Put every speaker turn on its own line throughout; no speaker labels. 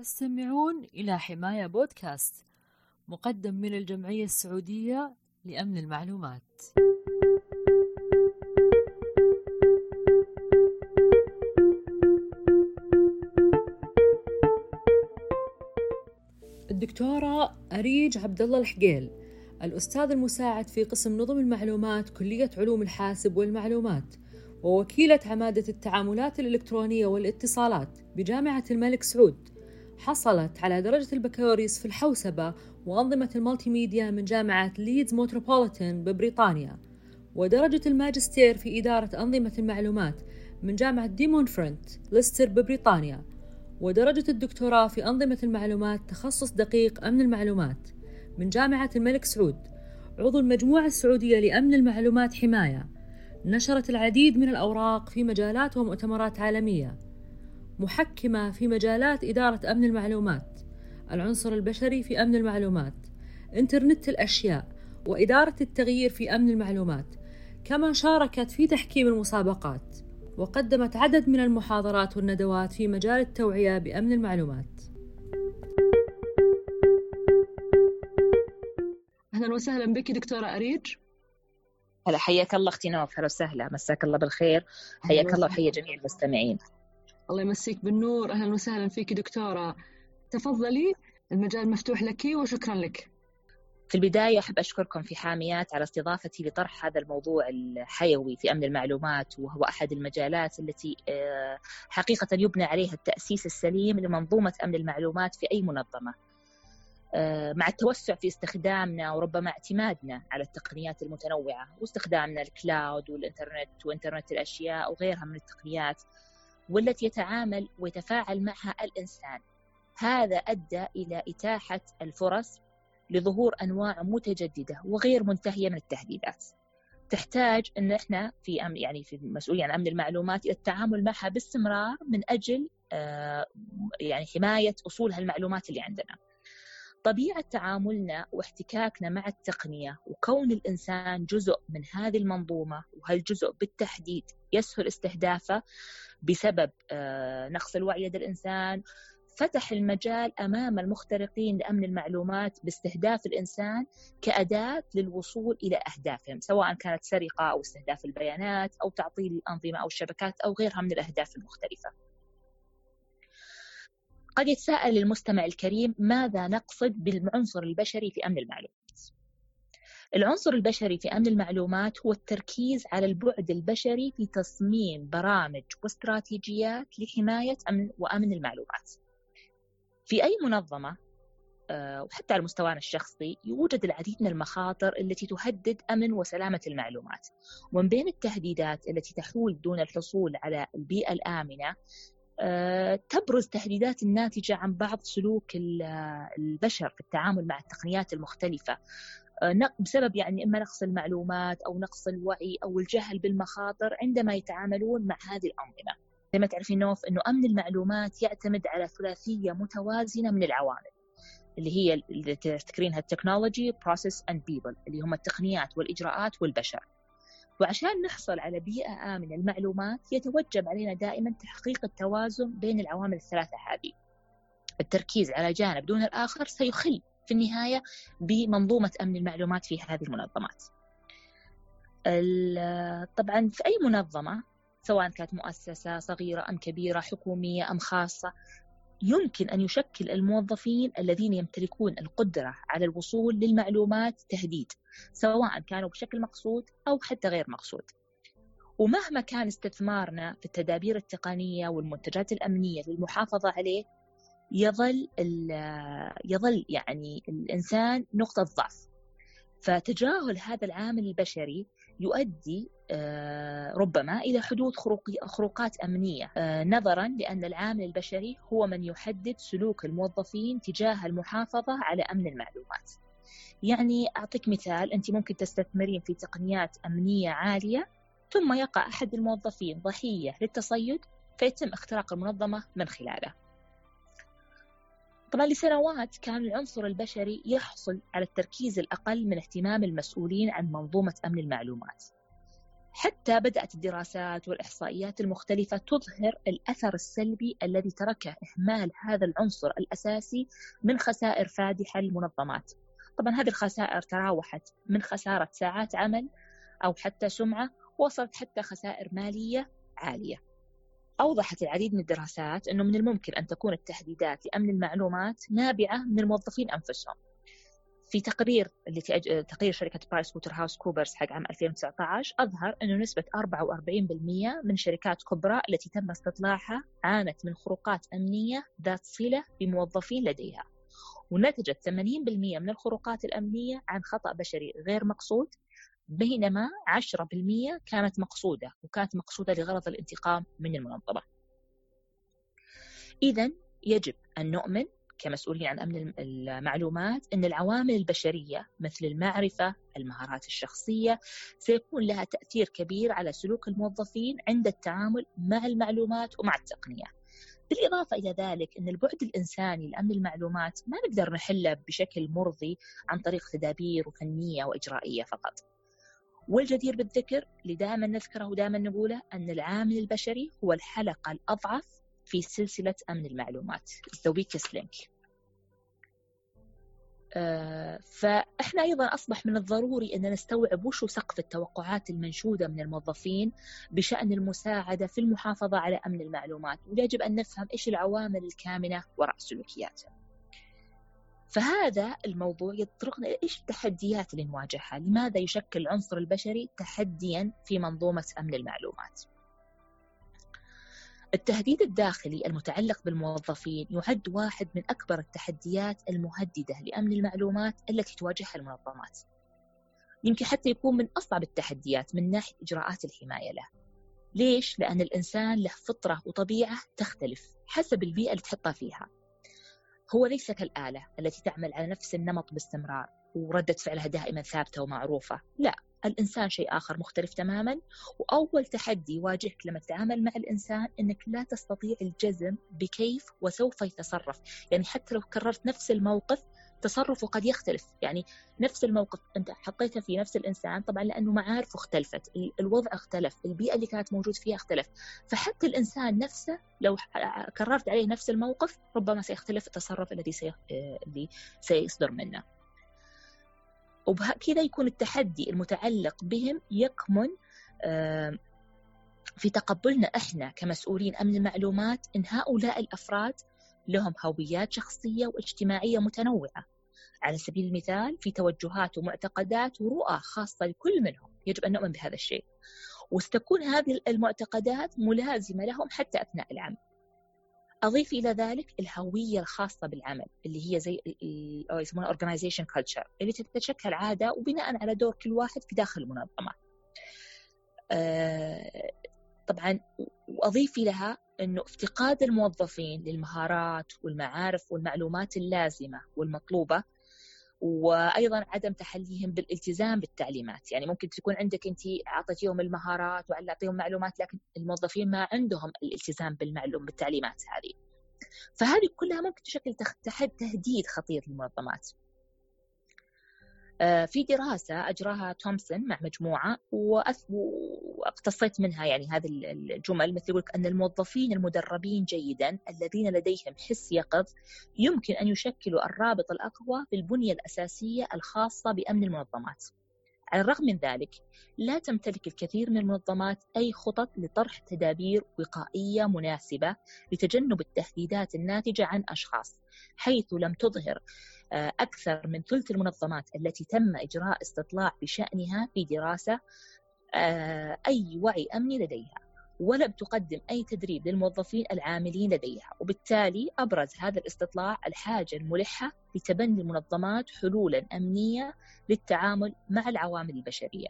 تستمعون إلى حماية بودكاست مقدم من الجمعية السعودية لأمن المعلومات. الدكتورة أريج عبد الله الحقيل الأستاذ المساعد في قسم نظم المعلومات كلية علوم الحاسب والمعلومات ووكيلة عمادة التعاملات الإلكترونية والاتصالات بجامعة الملك سعود حصلت على درجة البكالوريوس في الحوسبة وأنظمة ال multimedia من جامعة Leeds Metropolitan ببريطانيا ودرجة الماجستير في إدارة أنظمة المعلومات من جامعة De Montfort Leicester ببريطانيا ودرجة الدكتوراه في أنظمة المعلومات تخصص دقيق أمن المعلومات من جامعة الملك سعود عضو المجموعة السعودية لأمن المعلومات حماية نشرت العديد من الأوراق في مجالات ومؤتمرات عالمية. محكمة في مجالات إدارة أمن المعلومات العنصر البشري في أمن المعلومات إنترنت الأشياء وإدارة التغيير في أمن المعلومات كما شاركت في تحكيم المسابقات وقدمت عدد من المحاضرات والندوات في مجال التوعية بأمن المعلومات.
أهلا وسهلا بك دكتورة أريج.
هلا حياك الله أختي نوف. هلا وسهلا. مساك الله بالخير. حياك الله وحيا جميع المستمعين.
الله يمسيك بالنور. أهلا وسهلا فيك دكتورة. تفضلي المجال مفتوح لك وشكرا لك.
في البداية أحب أشكركم في حاميات على استضافتي لطرح هذا الموضوع الحيوي في أمن المعلومات وهو أحد المجالات التي آه، حقيقة يبنى عليها التأسيس السليم لمنظومة أمن المعلومات في أي منظمة. آه، مع التوسع في استخدامنا وربما اعتمادنا على التقنيات المتنوعة واستخدامنا الكلاود والإنترنت وإنترنت الأشياء وغيرها من التقنيات والتي يتعامل ويتفاعل معها الإنسان. هذا أدى إلى إتاحة الفرص لظهور أنواع متجددة وغير منتهية من التهديدات. تحتاج أن إحنا في يعني في المسؤولية عن أمن المعلومات إلى التعامل معها باستمرار من أجل آه، يعني حماية أصول هالمعلومات اللي عندنا. طبيعة تعاملنا واحتكاكنا مع التقنية وكون الإنسان جزء من هذه المنظومة وهالجزء بالتحديد يسهل استهدافه بسبب آه، نقص الوعي لدى الإنسان فتح المجال أمام المخترقين لأمن المعلومات باستهداف الإنسان كأداة للوصول إلى أهدافهم سواء كانت سرقة أو استهداف البيانات أو تعطيل الأنظمة أو الشبكات أو غيرها من الأهداف المختلفة. قد يتساءل المستمع الكريم ماذا نقصد بالعنصر البشري في أمن المعلومات؟ العنصر البشري في أمن المعلومات هو التركيز على البعد البشري في تصميم برامج واستراتيجيات لحماية أمن وأمن المعلومات. في أي منظمة آه، وحتى على مستوانا الشخصي يوجد العديد من المخاطر التي تهدد أمن وسلامة المعلومات. ومن بين التهديدات التي تحول دون الحصول على البيئة الآمنة آه، تبرز تهديدات الناتجة عن بعض سلوك البشر في التعامل مع التقنيات المختلفة. آه، بسبب يعني إما نقص المعلومات أو نقص الوعي أو الجهل بالمخاطر عندما يتعاملون مع هذه الأنظمة. زي ما تعرفين نوف أنه أمن المعلومات يعتمد على ثلاثية متوازنة من العوامل اللي هي اللي تذكرينها ال technology process and people اللي هم التقنيات والإجراءات والبشر. وعشان نحصل على بيئة آمنة المعلومات يتوجب علينا دائما تحقيق التوازن بين العوامل الثلاثة هذه. التركيز على جانب دون الآخر سيخل في النهاية بمنظومة أمن المعلومات في هذه المنظمات. طبعا في أي منظمة سواء كانت مؤسسة صغيرة أم كبيرة حكومية أم خاصة يمكن أن يشكل الموظفين الذين يمتلكون القدرة على الوصول للمعلومات تهديد سواء كانوا بشكل مقصود أو حتى غير مقصود. ومهما كان استثمارنا في التدابير التقنية والمنتجات الأمنية للمحافظة عليه يظل يظل يعني الإنسان نقطة ضعف. فتجاهل هذا العامل البشري يؤدي ربما إلى حدوث خروقات أمنية. آه، نظرا لأن العامل البشري هو من يحدد سلوك الموظفين تجاه المحافظة على أمن المعلومات. يعني أعطيك مثال أنت ممكن تستثمرين في تقنيات أمنية عالية ثم يقع أحد الموظفين ضحية للتصيد فيتم اختراق المنظمة من خلاله. طبعا لسنوات كان العنصر البشري يحصل على التركيز الأقل من اهتمام المسؤولين عن منظومة أمن المعلومات. حتى بدأت الدراسات والإحصائيات المختلفة تظهر الأثر السلبي الذي تركه إهمال هذا العنصر الأساسي من خسائر فادحة للمنظمات. طبعا هذه الخسائر تراوحت من خسارة ساعات عمل أو حتى سمعة وصلت حتى خسائر مالية عالية. أوضحت العديد من الدراسات أنه من الممكن أن تكون التهديدات لأمن المعلومات نابعة من الموظفين أنفسهم. في تقرير اللي تقرير شركة برايس ووتر هاوس كوبرز حق عام 2019 أظهر أنه نسبة 44% من شركات كبرى التي تم استطلاعها عانت من خروقات أمنية ذات صلة بموظفين لديها. ونتجت 80% من الخروقات الأمنية عن خطأ بشري غير مقصود بينما 10% كانت مقصودة وكانت مقصودة لغرض الانتقام من المنظمة. إذا يجب أن نؤمن كمسؤولين عن أمن المعلومات أن العوامل البشرية مثل المعرفة المهارات الشخصية سيكون لها تأثير كبير على سلوك الموظفين عند التعامل مع المعلومات ومع التقنية. بالإضافة إلى ذلك أن البعد الإنساني لأمن المعلومات ما نقدر نحله بشكل مرضي عن طريق تدابير وفنية وإجرائية فقط. والجدير بالذكر اللي دائما نذكره ودائما نقوله أن العامل البشري هو الحلقة الأضعف في سلسلة أمن المعلومات. The weakest link. آه، فإحنا أيضا أصبح من الضروري أن نستوعب وشو سقف التوقعات المنشودة من الموظفين بشأن المساعدة في المحافظة على أمن المعلومات ويجب أن نفهم إيش العوامل الكامنة وراء سلوكياتهم. فهذا الموضوع يطرقنا إيش التحديات اللي نواجهها؟ لماذا يشكل العنصر البشري تحديا في منظومة أمن المعلومات؟ التهديد الداخلي المتعلق بالموظفين يعد واحد من أكبر التحديات المهددة لأمن المعلومات التي تواجهها المنظمات. يمكن حتى يكون من أصعب التحديات من ناحية إجراءات الحماية له. ليش؟ لأن الإنسان له فطرة وطبيعة تختلف حسب البيئة اللي تحطها فيها. هو ليس كالآلة التي تعمل على نفس النمط باستمرار وردة فعلها دائما ثابتة ومعروفة. لا الإنسان شيء آخر مختلف تماما وأول تحدي يواجهك لما تتعامل مع الإنسان أنك لا تستطيع الجزم بكيف وسوف يتصرف. يعني حتى لو كررت نفس الموقف تصرفه قد يختلف. يعني نفس الموقف أنت حطيته في نفس الإنسان طبعا لأنه معارفه اختلفت الوضع اختلف البيئة اللي كانت موجود فيها اختلف. فحتى الإنسان نفسه لو كررت عليه نفس الموقف ربما سيختلف التصرف الذي سي... اللي سيصدر منه. وبكذا يكون التحدي المتعلق بهم يكمن في تقبلنا إحنا كمسؤولين أمن المعلومات إن هؤلاء الأفراد لهم هويات شخصية واجتماعية متنوعة. على سبيل المثال في توجهات ومعتقدات ورؤى خاصة لكل منهم يجب أن نؤمن بهذا الشيء. وستكون هذه المعتقدات ملازمة لهم حتى أثناء العمل. أضيف إلى ذلك الهوية الخاصة بالعمل اللي هي زي يسمونها organization culture اللي تتشكل عادة وبناء على دور كل واحد في داخل المنظمة. آه، طبعا وأضيف لها أنه افتقاد الموظفين للمهارات والمعارف والمعلومات اللازمة والمطلوبة وأيضا عدم تحليهم بالالتزام بالتعليمات. يعني ممكن تكون عندك أنت أعطيتيهم المهارات وعطيتيهم معلومات لكن الموظفين ما عندهم الالتزام بالمعلوم بالتعليمات هذه. فهذه كلها ممكن تشكل تهديد خطير للمنظمات. في دراسة أجراها تومسون مع مجموعة واقتصيت منها يعني هذه الجمل مثل يقول أن الموظفين المدربين جيدا الذين لديهم حس يقظ يمكن أن يشكلوا الرابط الأقوى في البنية الأساسية الخاصة بأمن المنظمات. على الرغم من ذلك لا تمتلك الكثير من المنظمات أي خطط لطرح تدابير وقائية مناسبة لتجنب التهديدات الناتجة عن أشخاص حيث لم تظهر آه، أكثر من ثلث المنظمات التي تم إجراء استطلاع بشأنها في دراسة آه، أي وعي أمني لديها ولم تقدم أي تدريب للموظفين العاملين لديها. وبالتالي أبرز هذا الاستطلاع الحاجة الملحة لتبني المنظمات حلولا أمنية للتعامل مع العوامل البشرية.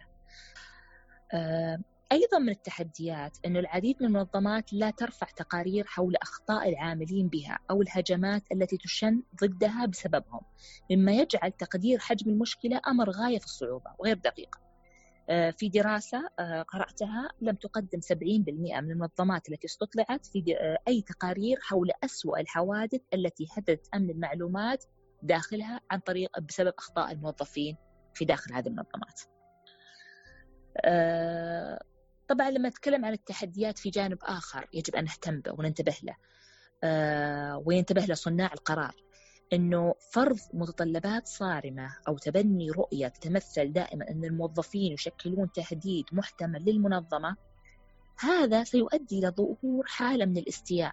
آه، أيضا من التحديات أن العديد من المنظمات لا ترفع تقارير حول أخطاء العاملين بها أو الهجمات التي تشن ضدها بسببهم مما يجعل تقدير حجم المشكلة أمر غاية في الصعوبة وغير دقيق آه، في دراسة آه، قرأتها لم تقدم 70% من المنظمات التي استطلعت في آه، أي تقارير حول أسوأ الحوادث التي هددت أمن المعلومات داخلها عن طريق بسبب أخطاء الموظفين في داخل هذه المنظمات. طبعا لما نتكلم عن التحديات في جانب آخر يجب أن نهتم به وننتبه له آه وينتبه له صناع القرار. إنه فرض متطلبات صارمة أو تبني رؤية تتمثل دائما إن الموظفين يشكلون تهديد محتمل للمنظمة هذا سيؤدي إلى ظهور حالة من الاستياء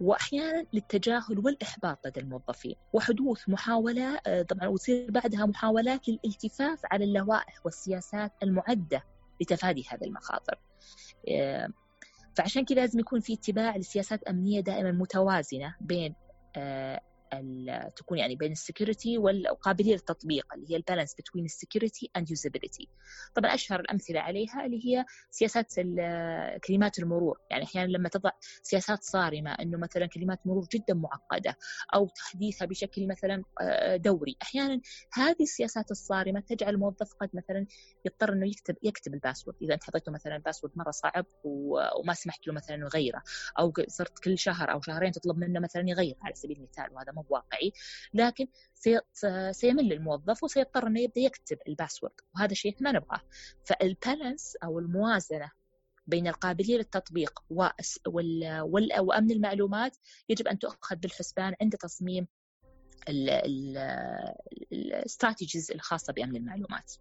واحيانا للتجاهل والإحباط لدى الموظفين وحدوث محاولات آه، طبعا وتصير بعدها محاولات للالتفاف على اللوائح والسياسات المعدة. لتفادي هذه المخاطر. آه، فعشان كذا لازم يكون في اتباع لسياسات أمنية دائما متوازنة بين آه، تكون يعني بين ال security والقابلية للتطبيق اللي هي ال balance بين ال security and usability طبعا أشهر الأمثلة عليها اللي هي سياسات كلمات المرور. يعني أحيانا لما تضع سياسات صارمة إنه مثلا كلمات مرور جدا معقدة أو تحديثها بشكل مثلا آه، دوري. أحيانا هذه السياسات الصارمة تجعل الموظف قد مثلا يضطر إنه يكتب يكتب ال password. إذا أنت حطيته مثلا password مرة صعب وما سمحت له مثلا يغيره أو صرت كل شهر أو شهرين تطلب منه مثلا يغير على سبيل المثال وهذا مو واقعي لكن سيمل الموظف وسيضطر إنه يبدأ يكتب ال password وهذا شيء ما نبغاه فالبالانس أو الموازنة بين القابلية للتطبيق وأمن المعلومات يجب أن تؤخذ بالحسبان عند تصميم الاستراتيجيز الخاصة بأمن المعلومات.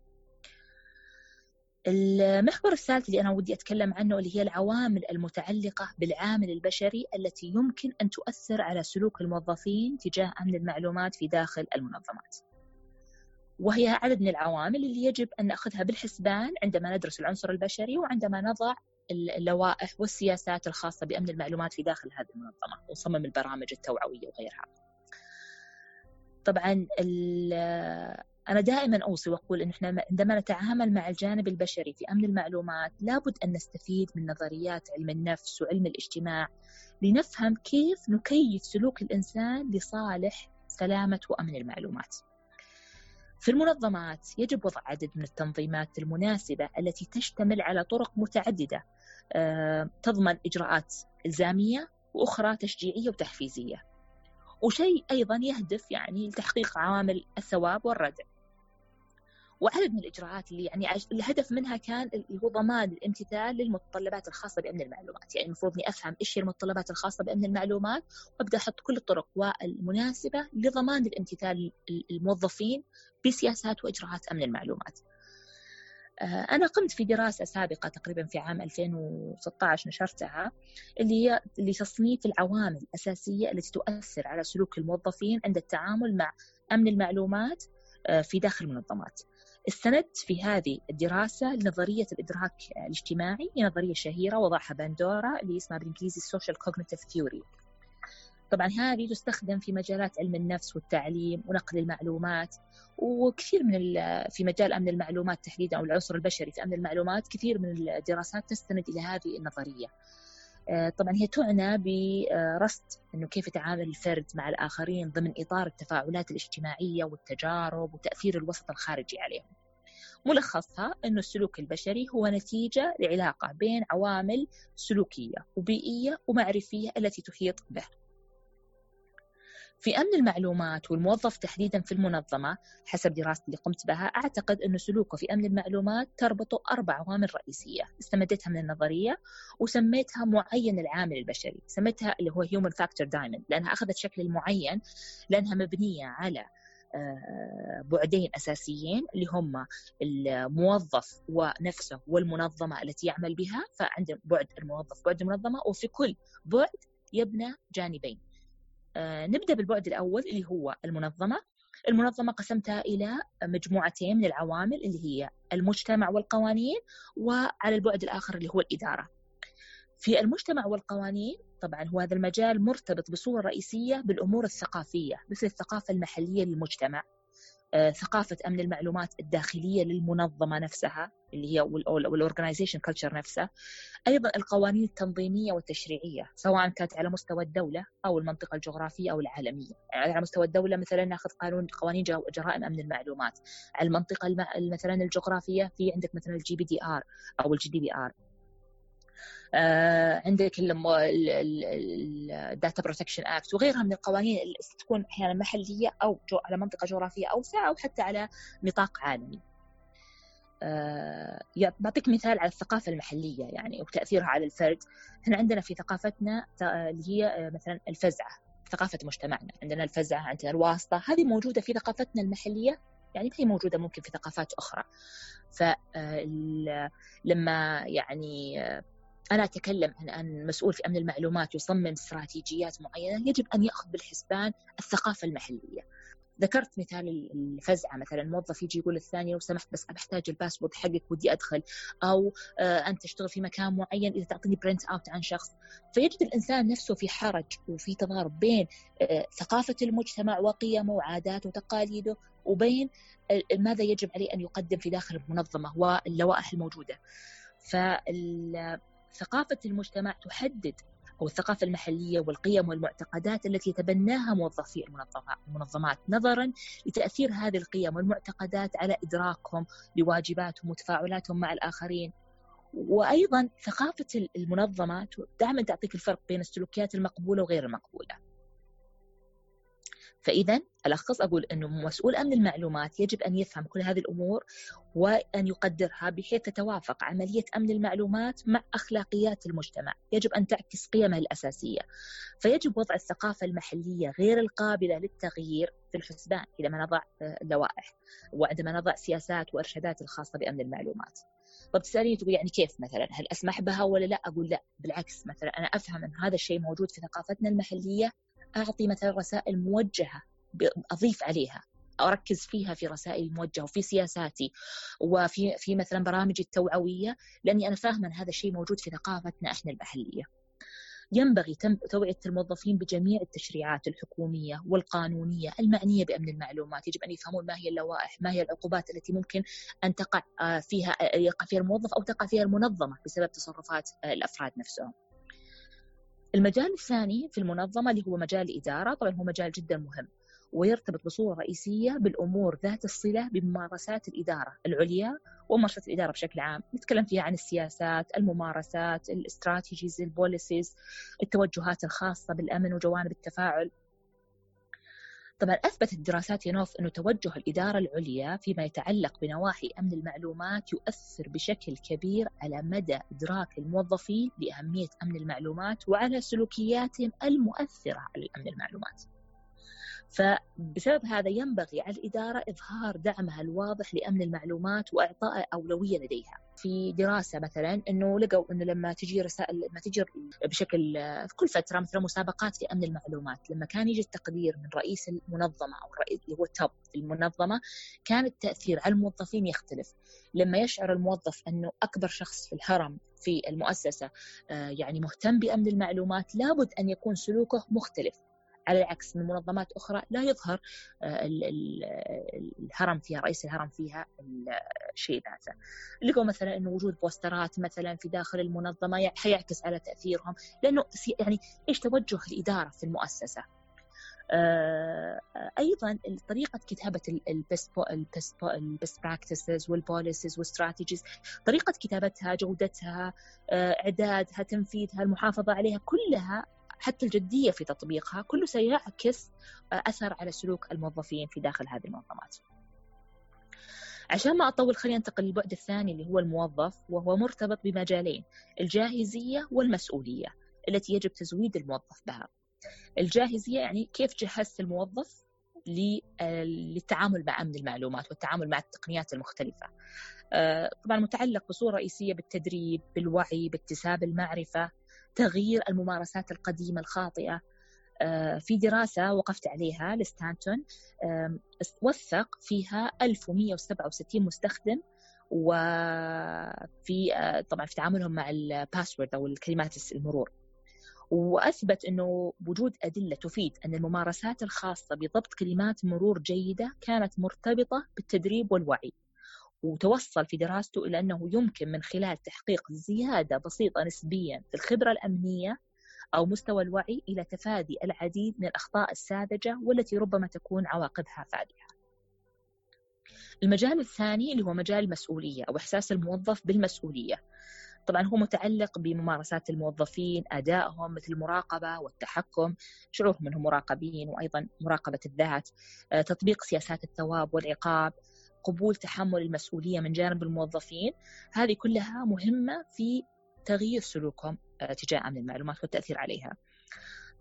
المحور الثالث اللي أنا ودي أتكلم عنه اللي هي العوامل المتعلقة بالعامل البشري التي يمكن أن تؤثر على سلوك الموظفين تجاه أمن المعلومات في داخل المنظمات. وهي عدد من العوامل اللي يجب أن نأخذها بالحسبان عندما ندرس العنصر البشري وعندما نضع اللوائح والسياسات الخاصة بأمن المعلومات في داخل هذه المنظمة ونصمم البرامج التوعوية وغيرها. طبعا أنا دائما أوصي وأقول إن إحنا عندما نتعامل مع الجانب البشري في أمن المعلومات لابد أن نستفيد من نظريات علم النفس وعلم الاجتماع لنفهم كيف نكيف سلوك الإنسان لصالح سلامة وأمن المعلومات. في المنظمات يجب وضع عدد من التنظيمات المناسبة التي تشتمل على طرق متعددة آه، تضمن إجراءات إلزامية وأخرى تشجيعية وتحفيزية وشيء أيضا يهدف يعني لتحقيق عوامل الثواب والردع وعدد من الإجراءات اللي يعني الهدف منها كان اللي هو ضمان الامتثال للمتطلبات الخاصة بأمن المعلومات، يعني المفروض إني أفهم إيش هي المتطلبات الخاصة بأمن المعلومات وأبدأ أحط كل الطرق والمناسبة لضمان الامتثال الموظفين بسياسات وإجراءات أمن المعلومات. آه، أنا قمت في دراسة سابقة تقريبا في عام 2016 نشرتها اللي هي لتصنيف العوامل الأساسية التي تؤثر على سلوك الموظفين عند التعامل مع أمن المعلومات آه، في داخل المنظمات. استندت في هذه الدراسة لنظرية الإدراك الاجتماعي نظرية شهيرة وضعها باندورا اللي اسمها بالإنجليزي ال social cognitive theory طبعا هذه تستخدم في مجالات علم النفس والتعليم ونقل المعلومات وكثير من في مجال أمن المعلومات تحديدا أو العنصر البشري في أمن المعلومات كثير من الدراسات تستند إلى هذه النظرية. آه، طبعا هي تعنى برصد إنه كيف يتعامل الفرد مع الآخرين ضمن إطار التفاعلات الاجتماعية والتجارب وتأثير الوسط الخارجي عليهم. ملخصها أن السلوك البشري هو نتيجة لعلاقة بين عوامل سلوكية وبيئية ومعرفية التي تحيط به في أمن المعلومات والموظف تحديدا في المنظمة حسب دراستي اللي قمت بها أعتقد أن سلوكه في أمن المعلومات تربطه أربع عوامل رئيسية. استمدتها من النظرية وسميتها معين العامل البشري. سميتها اللي هو human factor diamond لأنها أخذت شكل معين لأنها مبنية على آه، بعدين أساسيين اللي هم الموظف ونفسه والمنظمة التي يعمل بها فعند بعد الموظف بعد المنظمة وفي كل بعد يبنى جانبين. آه، نبدأ بالبعد الأول اللي هو المنظمة. المنظمة قسمتها إلى مجموعتين من العوامل اللي هي المجتمع والقوانين وعلى البعد الآخر اللي هو الإدارة. في المجتمع والقوانين طبعا هو هذا المجال مرتبط بصورة رئيسية بالأمور الثقافية مثل الثقافة المحلية للمجتمع. آه، ثقافة أمن المعلومات الداخلية للمنظمة نفسها اللي هي وال organization culture نفسه أيضا القوانين التنظيمية والتشريعية سواء كانت على مستوى الدولة أو المنطقة الجغرافية أو العالمية. يعني على مستوى الدولة مثلا نأخذ قانون قوانين جرائم أمن المعلومات. على المنطقة مثلا الجغرافية في عندك مثلا ال GPDR أو ال GDPR، عندك ال Data Protection Act وغيرها من القوانين اللي تكون أحيانا محلية أو على منطقة جغرافية اوسع أو حتى على نطاق عالمي. آه، بعطيك مثال على الثقافة المحلية يعني وتأثيرها على الفرد. إحنا عندنا في ثقافتنا اللي هي مثلا الفزعة ثقافة مجتمعنا. عندنا الفزعة عندنا الواسطة. هذه موجودة في ثقافتنا المحلية يعني ما هي موجودة ممكن في ثقافات أخرى. فلما يعني أنا أتكلم عن مسؤول في أمن المعلومات يصمم استراتيجيات معينة يجب أن يأخذ بالحسبان الثقافة المحلية. ذكرت مثال الفزعة مثلا موظف يجي يقول للثاني لو سمحت بس بحتاج ال password حقك ودي أدخل أو آه أنت تشتغل في مكان معين إذا تعطيني printout عن شخص. فيجد الإنسان نفسه في حرج وفي تضارب بين آه ثقافة المجتمع وقيمه وعاداته وتقاليده وبين آه ماذا يجب عليه أن يقدم في داخل المنظمة واللوائح الموجودة. فثقافه المجتمع تحدد أو الثقافة المحلية والقيم والمعتقدات التي يتبناها موظفي المنظمات نظرا لتأثير هذه القيم والمعتقدات على إدراكهم لواجباتهم وتفاعلاتهم مع الآخرين. وأيضا ثقافة المنظمات دائما تعطيك الفرق بين السلوكيات المقبولة وغير المقبولة. فإذا ألخص أقول أنه مسؤول أمن المعلومات يجب أن يفهم كل هذه الأمور وأن يقدرها بحيث تتوافق عملية أمن المعلومات مع أخلاقيات المجتمع. يجب أن تعكس قيمه الأساسية. فيجب وضع الثقافة المحلية غير القابلة للتغيير في الحسبان عندما نضع اللوائح وعندما نضع سياسات وإرشادات الخاصة بأمن المعلومات. طب تسأليني تقول يعني كيف مثلا؟ هل أسمح بها ولا لا؟ أقول لا. بالعكس مثلا أنا أفهم أن هذا الشيء موجود في ثقافتنا المحلية أعطي مثلا رسائل موجهة اضيف عليها أركز فيها في رسائل موجهة وفي سياساتي وفي في مثلا برامجي التوعوية لأني أنا فاهمة أن هذا الشيء موجود في ثقافتنا إحنا المحليه. ينبغي توعية الموظفين بجميع التشريعات الحكومية والقانونية المعنية بأمن المعلومات يجب أن يفهمون ما هي اللوائح ما هي العقوبات التي ممكن أن تقع فيها يقع فيها الموظف أو تقع فيها المنظمة بسبب تصرفات الأفراد نفسهم المجال الثاني في المنظمة اللي هو مجال الإدارة طبعا هو مجال جدا مهم ويرتبط بصورة رئيسية بالأمور ذات الصلة بممارسات الإدارة العليا وممارسات الإدارة بشكل عام. نتكلم فيها عن السياسات الممارسات الاستراتيجيز البوليسيز التوجهات الخاصة بالأمن وجوانب التفاعل. طبعا أثبتت دراسات ينوف أنه توجه الإدارة العليا فيما يتعلق بنواحي أمن المعلومات يؤثر بشكل كبير على مدى إدراك الموظفين لأهمية أمن المعلومات وعلى سلوكياتهم المؤثرة على أمن المعلومات. فبسبب هذا ينبغي على الإدارة إظهار دعمها الواضح لأمن المعلومات وإعطاء أولوية لديها. في دراسة مثلا أنه لقوا أنه لما تجي رسائل لما تجي بشكل في كل فترة مثلا مسابقات في أمن المعلومات لما كان يجي التقدير من رئيس المنظمة أو الرئيس اللي هو التوب المنظمة كان التأثير على الموظفين يختلف. لما يشعر الموظف أنه أكبر شخص في الهرم في المؤسسة آه، يعني مهتم بأمن المعلومات لابد أن يكون سلوكه مختلف. على العكس من منظمات أخرى لا يظهر آه، الهرم فيها رئيس الهرم فيها الشيء ذاته. لقوا مثلا أنه وجود بوسترات مثلا في داخل المنظمة حيعكس على تأثيرهم. لأنه يعني إيش توجه الإدارة في المؤسسة؟ آه، أيضا طريقة كتابة ال best practices وال policies وال strategies طريقة كتابتها جودتها آه، إعدادها تنفيذها المحافظة عليها كلها حتى الجدية في تطبيقها كله سيعكس آه، أثر على سلوك الموظفين في داخل هذه المنظمات. عشان ما أطول خلينا ننتقل للبعد الثاني اللي هو الموظف وهو مرتبط بمجالين الجاهزية والمسؤولية التي يجب تزويد الموظف بها. الجاهزية يعني كيف جهزت الموظف آه، للتعامل مع أمن المعلومات والتعامل مع التقنيات المختلفة. آه، طبعا متعلق بصورة رئيسية بالتدريب بالوعي باكتساب المعرفة تغيير الممارسات القديمة الخاطئة. آه، في دراسة وقفت عليها لستانتون وثق فيها 1167 مستخدم وفي آه، طبعا في تعاملهم مع الباسورد أو الكلمات المرور. وأثبت إنه وجود أدلة تفيد أن الممارسات الخاصة بضبط كلمات مرور جيدة كانت مرتبطة بالتدريب والوعي. وتوصل في دراسته إلى أنه يمكن من خلال تحقيق زيادة بسيطة نسبيا في الخبرة الأمنية أو مستوى الوعي إلى تفادي العديد من الأخطاء الساذجة والتي ربما تكون عواقبها فادحة. المجال الثاني اللي هو مجال المسؤولية أو إحساس الموظف بالمسؤولية. طبعا هو متعلق بممارسات الموظفين أدائهم مثل المراقبة والتحكم شعورهم أنهم مراقبين وأيضا مراقبة الذات تطبيق سياسات الثواب والعقاب قبول تحمل المسؤولية من جانب الموظفين. هذه كلها مهمة في تغيير سلوكهم آه، تجاه أمن المعلومات والتأثير عليها.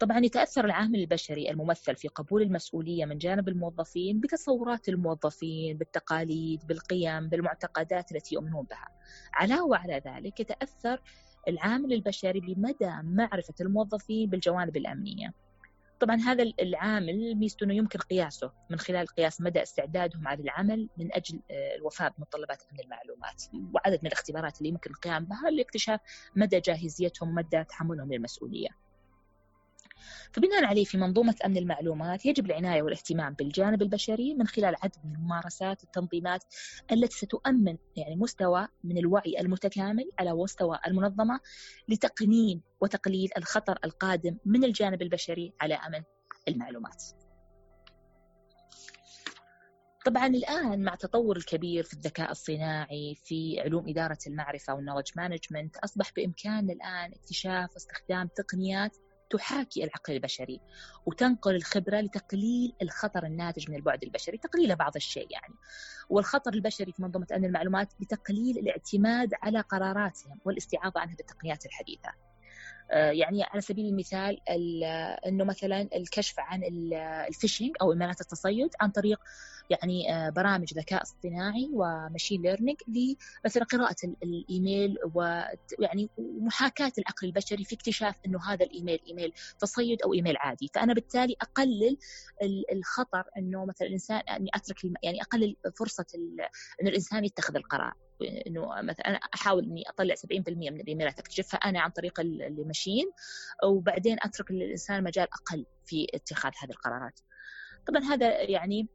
طبعا يتأثر العامل البشري الممثل في قبول المسؤولية من جانب الموظفين بتصورات الموظفين بالتقاليد بالقيم بالمعتقدات التي يؤمنون بها. علاوة على ذلك يتأثر العامل البشري بمدى معرفة الموظفين بالجوانب الأمنية. طبعا هذا العامل ميزته إنه يمكن قياسه من خلال قياس مدى استعدادهم على العمل من أجل آه، الوفاء بمتطلبات امن المعلومات وعدد من الاختبارات اللي يمكن القيام بها لاكتشاف مدى جاهزيتهم مدى تحملهم للمسؤولية. فبناء عليه في منظومة أمن المعلومات يجب العناية والاهتمام بالجانب البشري من خلال عدد من الممارسات التنظيمات التي ستؤمن يعني مستوى من الوعي المتكامل على مستوى المنظمة لتقنين وتقليل الخطر القادم من الجانب البشري على أمن المعلومات. طبعا الآن مع تطور الكبير في الذكاء الصناعي في علوم إدارة المعرفة والنولج مانجمنت أصبح بإمكاننا الآن اكتشاف واستخدام تقنيات تحاكي العقل البشري وتنقل الخبرة لتقليل الخطر الناتج من البعد البشري تقليل بعض الشيء يعني. والخطر البشري في منظومة أمن المعلومات بتقليل الاعتماد على قراراتهم والاستعاضة عنها بالتقنيات الحديثة. آه، يعني على سبيل المثال إنه مثلا الكشف عن ال phishing أو ايميلات التصيد عن طريق يعني آه، برامج ذكاء اصطناعي و machine learning لمثلا قراءة الإيميل ويعني محاكاة العقل البشري في اكتشاف أنه هذا الإيميل إيميل تصيد أو إيميل عادي فأنا بالتالي أقلل الخطر أنه مثلا الإنسان أني أترك يعني أقلل فرصة أن الإنسان يتخذ القرار إنه مثلا أنا أحاول إني أطلع 70% من الإيميلات أكتشفها أنا عن طريق المشين وبعدين أترك للإنسان مجال أقل في اتخاذ هذه القرارات. طبعا هذا يعني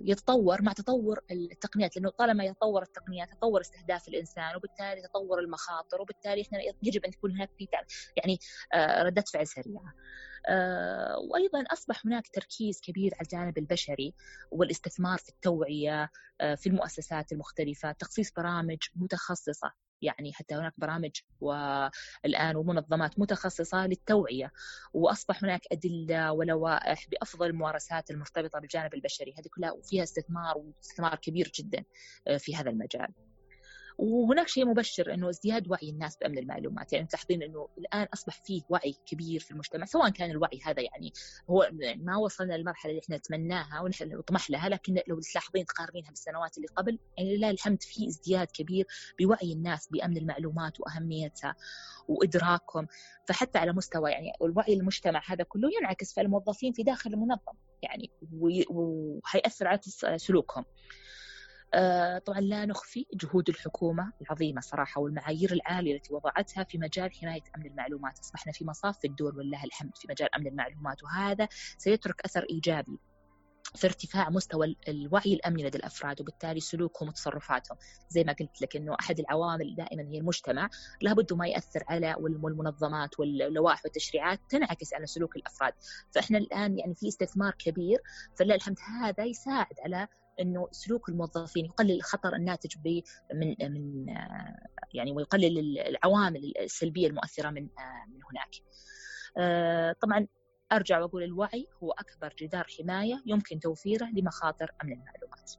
يتطور مع تطور التقنيات لأنه طالما يتطور التقنيات تطور استهداف الإنسان وبالتالي تطور المخاطر وبالتالي إحنا يجب أن يكون هناك في يعني آه، ردة فعل سريعة. آه، وأيضا أصبح هناك تركيز كبير على الجانب البشري والاستثمار في التوعية في المؤسسات المختلفة، تخصيص برامج متخصصة يعني حتى هناك برامج والآن ومنظمات متخصصة للتوعية وأصبح هناك أدلة ولوائح بأفضل الممارسات المرتبطة بالجانب البشري. هذه كلها وفيها استثمار واستثمار كبير جدا آه، في هذا المجال. وهناك شيء مبشر إنه ازدياد وعي الناس بأمن المعلومات يعني تلاحظين إنه الآن أصبح فيه وعي كبير في المجتمع سواء كان الوعي هذا يعني هو ما وصلنا للمرحلة اللي إحنا نتمناها ونحن نطمح لها لكن لو تلاحظين تقارنينها بالسنوات اللي قبل يعني لله الحمد في ازدياد كبير بوعي الناس بأمن المعلومات وأهميتها وإدراكهم فحتى على مستوى يعني الوعي المجتمع هذا كله ينعكس في الموظفين في داخل المنظمة يعني وحيأثر على سلوكهم. آه، طبعا لا نخفي جهود الحكومة العظيمة صراحة والمعايير العالية التي وضعتها في مجال حماية أمن المعلومات. أصبحنا في مصاف الدول والله الحمد في مجال أمن المعلومات وهذا سيترك أثر إيجابي في ارتفاع مستوى الوعي الأمني لدى الأفراد وبالتالي سلوكهم وتصرفاتهم. زي ما قلت لك إنه أحد العوامل دائما هي المجتمع. لابد ما يأثر على والمنظمات واللوائح والتشريعات تنعكس على سلوك الأفراد. فإحنا الآن يعني في استثمار كبير فلله الحمد هذا يساعد على إنه سلوك الموظفين يقلل الخطر الناتج من من يعني ويقلل العوامل السلبية المؤثرة من من هناك. آه، طبعا أرجع وأقول الوعي هو أكبر جدار حماية يمكن توفيره لمخاطر أمن المعلومات.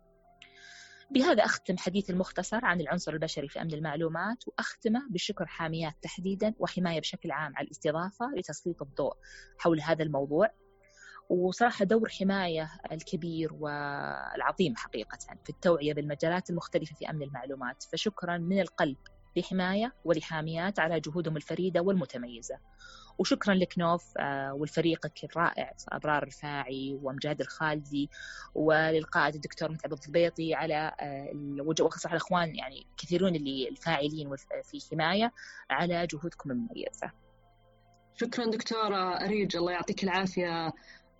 بهذا أختم حديث المختصر عن العنصر البشري في أمن المعلومات وأختمه بشكر حاميات تحديدا وحماية بشكل عام على الاستضافة لتسليط الضوء حول هذا الموضوع وصراحة دور حماية الكبير والعظيم حقيقة في التوعية بالمجالات المختلفة في أمن المعلومات. فشكرا من القلب لحماية ولحاميات على جهودهم الفريدة والمتميزة. وشكرا لكنوف آه، والفريقك الرائع أبرار الفاعي وأمجاد الخالدي وللقائد الدكتور متعب الضبيطي على وخاصة على الأخوان يعني كثيرون اللي الفاعلين في حماية على جهودكم المميزة.
شكرا دكتورة أريج الله يعطيك العافية.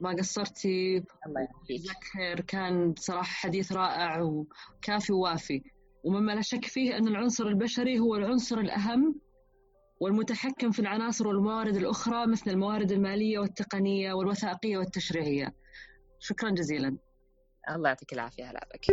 ما قصرتي
الله يعافيك.
خير. كان بصراحة حديث رائع وكافي ووافي. ومما لا شك فيه أن العنصر البشري هو العنصر الأهم والمتحكم في العناصر والموارد الأخرى مثل الموارد المالية والتقنية والوثائقية والتشريعية. شكرا جزيلا.
الله يعطيك العافية هلا بك.